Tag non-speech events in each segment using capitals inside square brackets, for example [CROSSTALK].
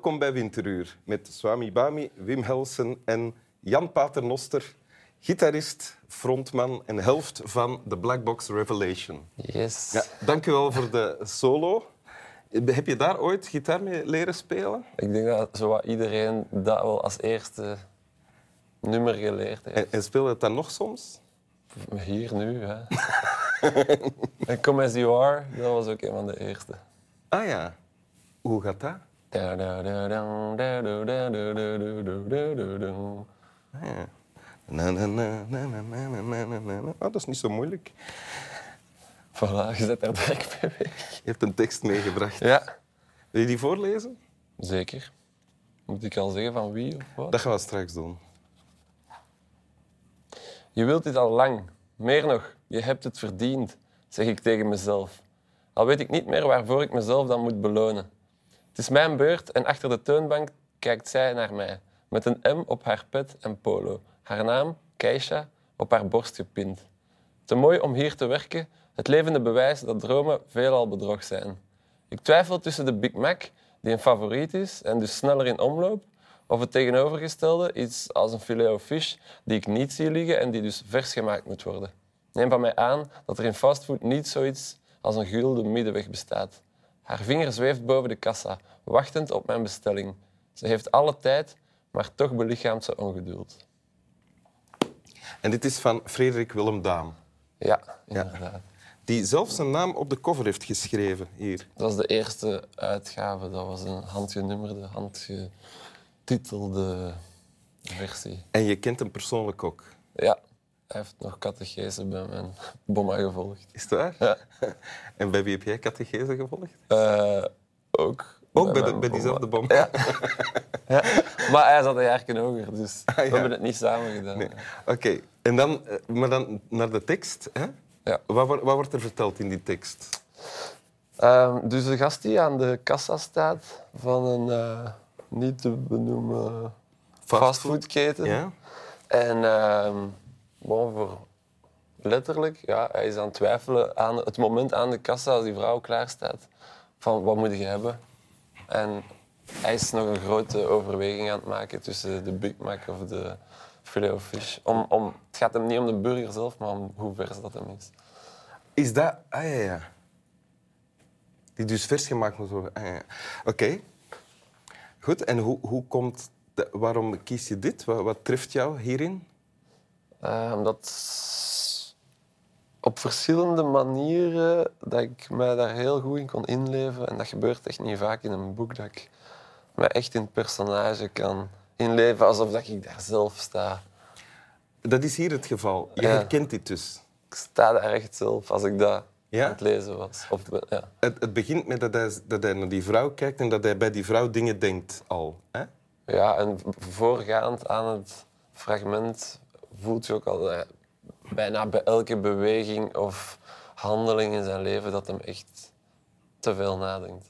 Welkom bij Winteruur met Swami Bami, Wim Helsen en Jan Paternoster, gitarist, frontman en helft van The Black Box Revelation. Yes. Ja, dank u wel voor de solo. Heb je daar ooit gitaar mee leren spelen? Ik denk dat zowat iedereen dat wel als eerste nummer geleerd heeft. En, en speel je het dan nog soms? Hier nu, hè. [LAUGHS] en Come As You Are, dat was ook een van de eerste. Ah ja. Hoe gaat dat? Ah ah, dat is niet zo moeilijk. Voilà, je zet daar direct bij. weg. Je hebt een tekst meegebracht. Ja. Wil je die voorlezen? Zeker. Moet ik al zeggen van wie of wat? Dat gaan we straks doen. Je wilt dit al lang. Meer nog, je hebt het verdiend, zeg ik tegen mezelf. Al weet ik niet meer waarvoor ik mezelf dan moet belonen. Het is mijn beurt en achter de toonbank kijkt zij naar mij. Met een M op haar pet en polo. Haar naam, Keisha, op haar borst gepind. Te mooi om hier te werken, het levende bewijs dat dromen veelal bedrog zijn. Ik twijfel tussen de Big Mac, die een favoriet is en dus sneller in omloop, of het tegenovergestelde, iets als een filet of fish die ik niet zie liggen en die dus vers gemaakt moet worden. Neem van mij aan dat er in fastfood niet zoiets als een gulden middenweg bestaat. Haar vinger zweeft boven de kassa, wachtend op mijn bestelling. Ze heeft alle tijd, maar toch belichaamt ze ongeduld. En dit is van Frederik Willem Daan, Ja, inderdaad. die zelfs zijn naam op de cover heeft geschreven hier. Dat was de eerste uitgave. Dat was een handgenummerde, handgetitelde versie. En je kent hem persoonlijk ook. Ja, hij heeft nog catechese bij mijn bomma gevolgd. Is het waar? Ja. En bij wie heb jij catechese gevolgd? Eh, ook. Ook bij, de, mijn bij diezelfde bom? Ja. ja. Maar hij zat een jaar hoger, dus Ah, ja. we hebben het niet samen gedaan. Nee. Oké, en dan, eh, maar dan naar de tekst. Hè? Ja. Wat, wordt- wat wordt er verteld in die tekst? Ehm, dus de gast die aan de kassa staat van een eh, niet te benoemen fastfoodketen. Ja? En ehm, voor letterlijk, ja, hij is aan het twijfelen aan het moment aan de kassa als die vrouw klaar staat. Van wat moet je hebben? En hij is nog een grote overweging aan het maken tussen de Big Mac of de filet of fish. Om, om, het gaat hem niet om de burger zelf, maar om hoe vers dat hem is. Is dat... Ah ja, ja. Die dus vers gemaakt moet worden. Ah. Oké. Goed, en hoe, hoe komt... de- waarom kies je dit? Wat treft jou hierin? Eh, omdat op verschillende manieren dat ik mij daar heel goed in kon inleven. En dat gebeurt echt niet vaak in een boek, dat ik mij echt in het personage kan inleven alsof dat ik daar zelf sta. Dat is hier het geval. Je Ja. herkent dit dus. Ik sta daar echt zelf als ik dat Ja? aan het lezen was. Of, ja. Het, het begint met dat hij, dat hij naar die vrouw kijkt en dat hij bij die vrouw dingen denkt al. Hè? ja, en voorgaand aan het fragment voelt je ook al eh, bijna bij elke beweging of handeling in zijn leven dat hem echt te veel nadenkt.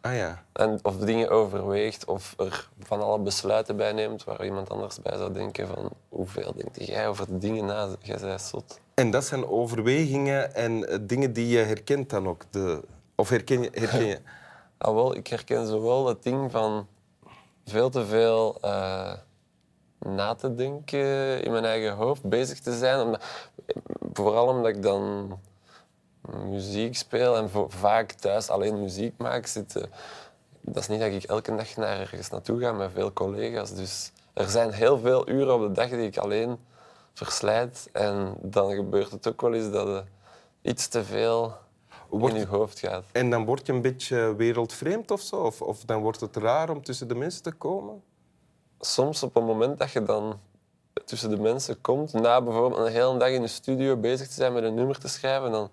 Ah ja. En of dingen overweegt of er van alle besluiten bij neemt waar iemand anders bij zou denken van hoeveel denkt jij over de dingen na? Jij bent zot. En dat zijn overwegingen en eh, dingen die je herkent dan ook. De, of herken je... Herken je [LAUGHS] Ah, wel, ik herken zowel het ding van veel te veel eh, na te denken in mijn eigen hoofd, bezig te zijn. Omdat- vooral omdat ik dan muziek speel en vaak thuis alleen muziek maak. Zit, eh, dat is niet dat ik elke dag naar ergens naartoe ga met veel collega's. Dus er zijn heel veel uren op de dag die ik alleen verslijt. En dan gebeurt het ook wel eens dat het iets te veel Wordt- in je hoofd gaat. En dan word je een beetje wereldvreemd of zo? Of, of dan wordt het raar om tussen de mensen te komen? Soms op een moment dat je dan tussen de mensen komt, na bijvoorbeeld een hele dag in de studio bezig te zijn met een nummer te schrijven, dan,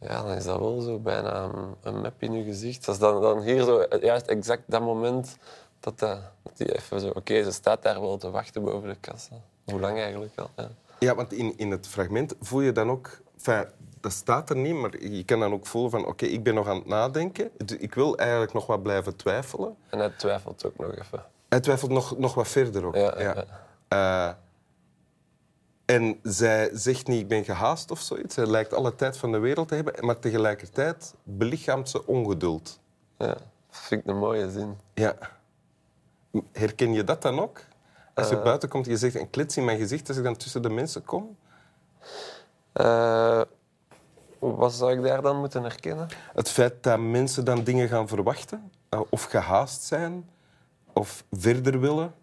ja, dan is dat wel zo bijna een, een map in je gezicht. Dat is dan, dan hier zo, juist exact dat moment dat, dat, dat die even zo... Oké, ze staat daar wel te wachten boven de kassa. Hoe lang eigenlijk al? Ja. Ja, want in, in het fragment voel je dan ook... Enfin, dat staat er niet, maar je kan dan ook voelen van... Oké, ik ben nog aan het nadenken. Dus Ik wil eigenlijk nog wat blijven twijfelen. En hij twijfelt ook nog even. Hij twijfelt nog, nog wat verder ook. Ja, ja. Eh, en zij zegt niet, ik ben gehaast of zoiets. Zij lijkt alle tijd van de wereld te hebben. Maar tegelijkertijd belichaamt ze ongeduld. Ja. vind ik een mooie zin. Ja. Herken je dat dan ook? Als je buiten komt en je zegt een klits in mijn gezicht als ik dan tussen de mensen kom? Eh, wat zou ik daar dan moeten herkennen? Het feit dat mensen dan dingen gaan verwachten, eh, of gehaast zijn, of verder willen.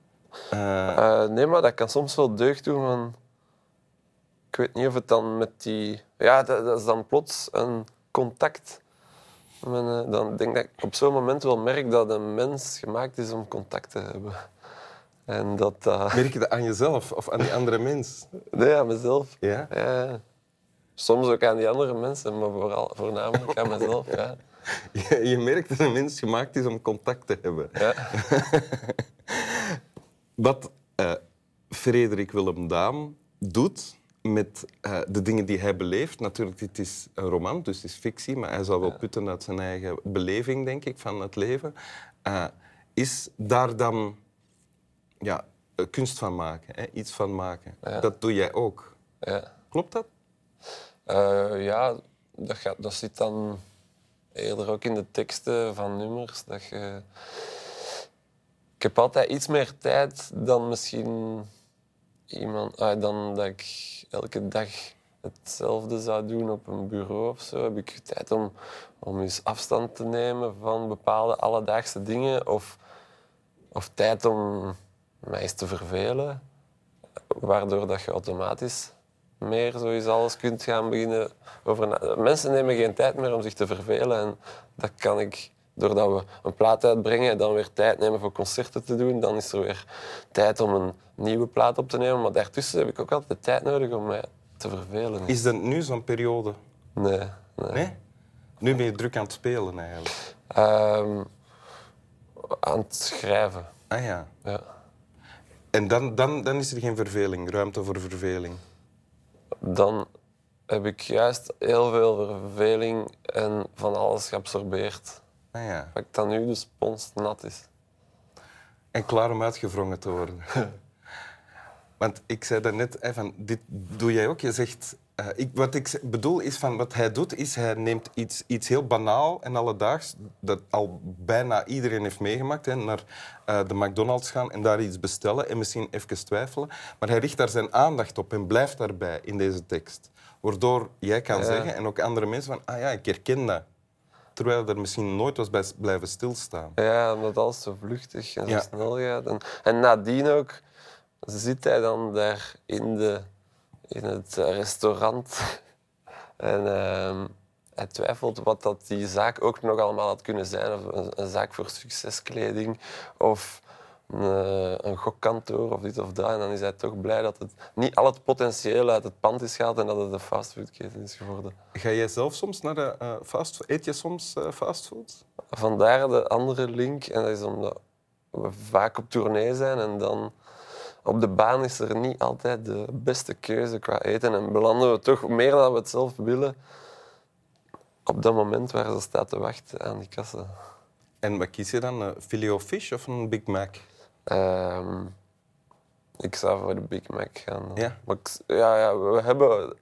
Eh, Eh, nee, maar dat kan soms wel deugd doen. Van... Ik weet niet of het dan met die... Ja, dat, dat is dan plots een contact. Met, eh, dan denk ik dat ik op zo'n moment wel merk dat een mens gemaakt is om contact te hebben. En dat... dat merk je dat aan jezelf of aan die andere mens? nee, aan mezelf. Ja? Ja. Soms ook aan die andere mensen, maar vooral, voornamelijk aan mezelf. Ja. [LAUGHS] Je, je merkt dat een mens gemaakt is om contact te hebben. Ja. [LAUGHS] Wat eh, Frederik Willem Daam doet met eh, de dingen die hij beleeft. Natuurlijk, dit is een roman, dus het is fictie, maar hij zal wel putten uit zijn eigen beleving, denk ik, van het leven. Eh, is daar dan ja, kunst van maken, hè? iets van maken. Ja. Dat doe jij ook. Ja. Klopt dat? Ja, dat, gaat, dat zit dan eerder ook in de teksten van nummers. Dat je... Ik heb altijd iets meer tijd dan misschien iemand... ah, dan dat ik elke dag hetzelfde zou doen op een bureau of zo. Heb ik tijd om, om eens afstand te nemen van bepaalde alledaagse dingen. Of, of tijd om mij eens te vervelen. Waardoor dat je automatisch meer zo eens alles kunt gaan beginnen over. Mensen nemen geen tijd meer om zich te vervelen. En dat kan ik, doordat we een plaat uitbrengen en dan weer tijd nemen voor concerten te doen, dan is er weer tijd om een nieuwe plaat op te nemen. Maar daartussen heb ik ook altijd de tijd nodig om mij te vervelen. Is dat nu zo'n periode? Nee, nee. Nee? Nu ben je druk aan het spelen, eigenlijk. Ehm, aan het schrijven, Ah ja. ja. En dan, dan, dan is er geen verveling, ruimte voor verveling. Dan heb ik juist heel veel verveling en van alles geabsorbeerd. Ah ja. Dat dan nu de spons nat is. En klaar om uitgewrongen te worden. [LAUGHS] Want ik zei daarnet, van, dit doe jij ook. Je zegt, eh, ik, wat ik bedoel is van wat hij doet, is hij neemt iets, iets heel banaal en alledaags, dat al bijna iedereen heeft meegemaakt, hè, naar eh, de McDonald's gaan en daar iets bestellen en misschien even twijfelen. Maar hij richt daar zijn aandacht op en blijft daarbij in deze tekst. Waardoor jij kan Ja. zeggen, en ook andere mensen, van, ah ja, ik herken dat. Terwijl er misschien nooit was bij blijven stilstaan. Ja, omdat alles zo vluchtig en Ja. zo snel gaat. En, en nadien ook zit hij dan daar in, de, in het restaurant. [LAUGHS] En ehm, hij twijfelt wat dat die zaak ook nog allemaal had kunnen zijn. Of een, een zaak voor succeskleding. Of een, eh, een gokkantoor of dit of dat. En dan is hij toch blij dat het niet al het potentieel uit het pand is gehaald en dat het een fastfoodketen is geworden. Ga jij zelf soms naar de eh fastfood? Eet je soms eh, fastfood? Vandaar de andere link. En dat is omdat we vaak op tournee zijn en dan op de baan is er niet altijd de beste keuze qua eten. En belanden we toch meer dan we het zelf willen op dat moment waar ze staat te wachten aan die kassa. En wat kies je dan? Een filet of fish of een Big Mac? Ehm, ik zou voor de Big Mac gaan. Ja? Maar ik- ja, ja, we hebben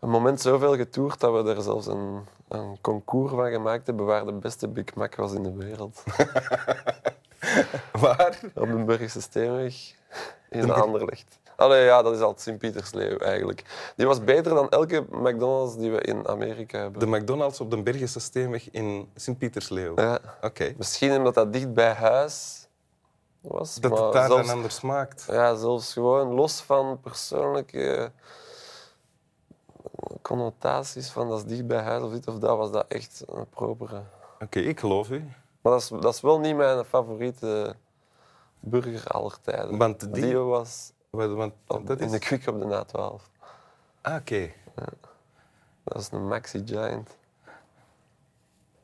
een moment zoveel getoerd dat we er zelfs een, een concours van gemaakt hebben waar de beste Big Mac was in de wereld. [LAUGHS] [LAUGHS] Waar? Op de Burgse Steenweg in Anderlecht. Allee, ja, dat is al Sint-Pietersleeuw eigenlijk. Die was beter dan elke McDonald's die we in Amerika hebben. De McDonald's op de Bergische Steenweg in Sint-Pietersleeuw. Ja. Oké. Misschien omdat dat dicht bij huis was. Dat maar het daar zelfs, dan anders smaakt. ja, zelfs gewoon los van persoonlijke connotaties van dat is dicht bij huis of dit of dat, was dat echt een propere. Oké, ik geloof u. Maar dat is, dat is wel niet mijn favoriete burger aller tijden. Want die- was Want, dat in is... de kwik op de A12. Ah, oké. Dat is een Maxi Giant.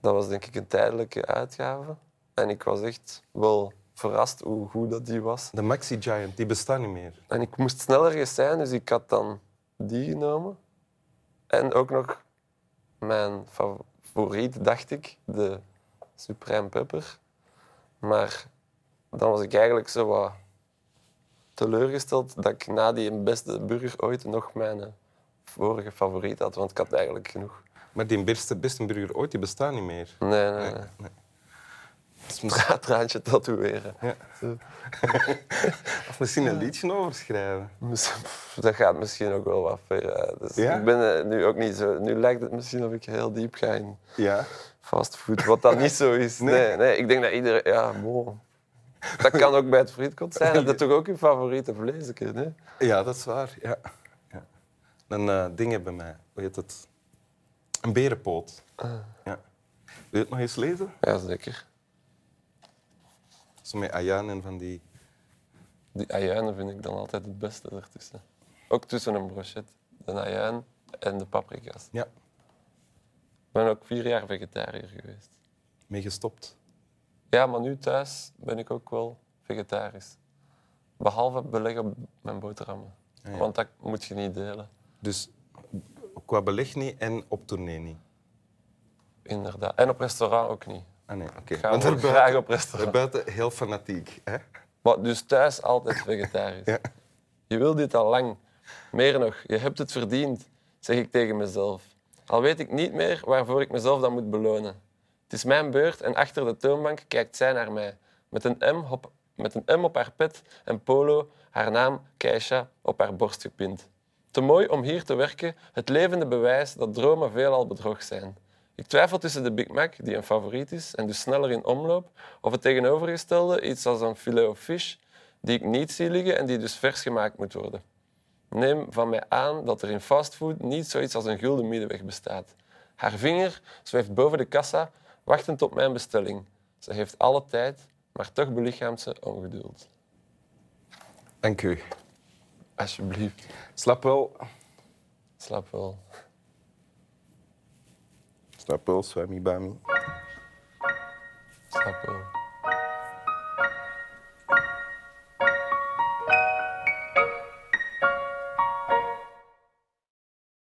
Dat was denk ik een tijdelijke uitgave. En ik was echt wel verrast hoe goed dat die was. De Maxi Giant, die bestaat niet meer. En ik moest snel ergens zijn, dus ik had dan die genomen. En ook nog mijn favoriet, dacht ik, de Supreme Pepper. Maar dan was ik eigenlijk zo wat teleurgesteld dat ik na die beste burger ooit nog mijn vorige favoriet had, want ik had eigenlijk genoeg. Maar die beste, beste burger ooit, die bestaat niet meer. Nee, nee, nee. Misschien- [LAUGHS] traantje tatoeëren. Ja. [LAUGHS] Of misschien een liedje overschrijven. Misschien- pff, Dat gaat misschien ook wel wat ver. Dus Ja? Ik ben eh, nu ook niet zo... Nu lijkt het misschien of ik heel diep ga in Ja. fastfood, wat dat niet zo is. [LAUGHS] Nee. Nee, nee, ik denk dat iedereen... Ja, bon. Dat kan ook bij het frietkot zijn. Dat is toch ook je favoriete vleesje, hè? Ja, dat is waar. Ja. ja. Dan eh, dingen bij mij. Hoe heet het? Een berenpoot. Ja. Wil je het nog eens lezen? Ja, zeker. Zo met ayaan en van die... Die ajuinen vind ik dan altijd het beste ertussen. Ook tussen een brochet. De ajuin en de paprika's. Ja, Ik ben ook vier jaar vegetariër geweest. mee gestopt. Ja, maar nu thuis ben ik ook wel vegetarisch. Behalve beleg op mijn boterhammen. Ah, ja. Want dat moet je niet delen. Dus qua beleg niet en op tournee niet. Inderdaad. En op restaurant ook niet. Ah nee, oké. Ga Want wel daarbuiten- graag op restaurant. Daarbuiten heel fanatiek. Hè? Maar dus thuis altijd vegetarisch. [LAUGHS] Ja. Je wil dit al lang. Meer nog, je hebt het verdiend, zeg ik tegen mezelf. Al weet ik niet meer waarvoor ik mezelf dan moet belonen. Het is mijn beurt en achter de toonbank kijkt zij naar mij. Met een M op, met een M op haar pet en polo, haar naam Keisha op haar borst gepind. Te mooi om hier te werken, het levende bewijs dat dromen veelal bedrog zijn. Ik twijfel tussen de Big Mac, die een favoriet is en dus sneller in omloop, of het tegenovergestelde, iets als een filet of fish, die ik niet zie liggen en die dus vers gemaakt moet worden. Neem van mij aan dat er in fastfood niet zoiets als een gulden middenweg bestaat. Haar vinger zweeft boven de kassa, wachtend op mijn bestelling. Ze heeft alle tijd, maar toch belichaamt ze ongeduld. Dank u. Alsjeblieft, Slap wel. slaap wel. Slap wel, Swami Bami. Slaap wel.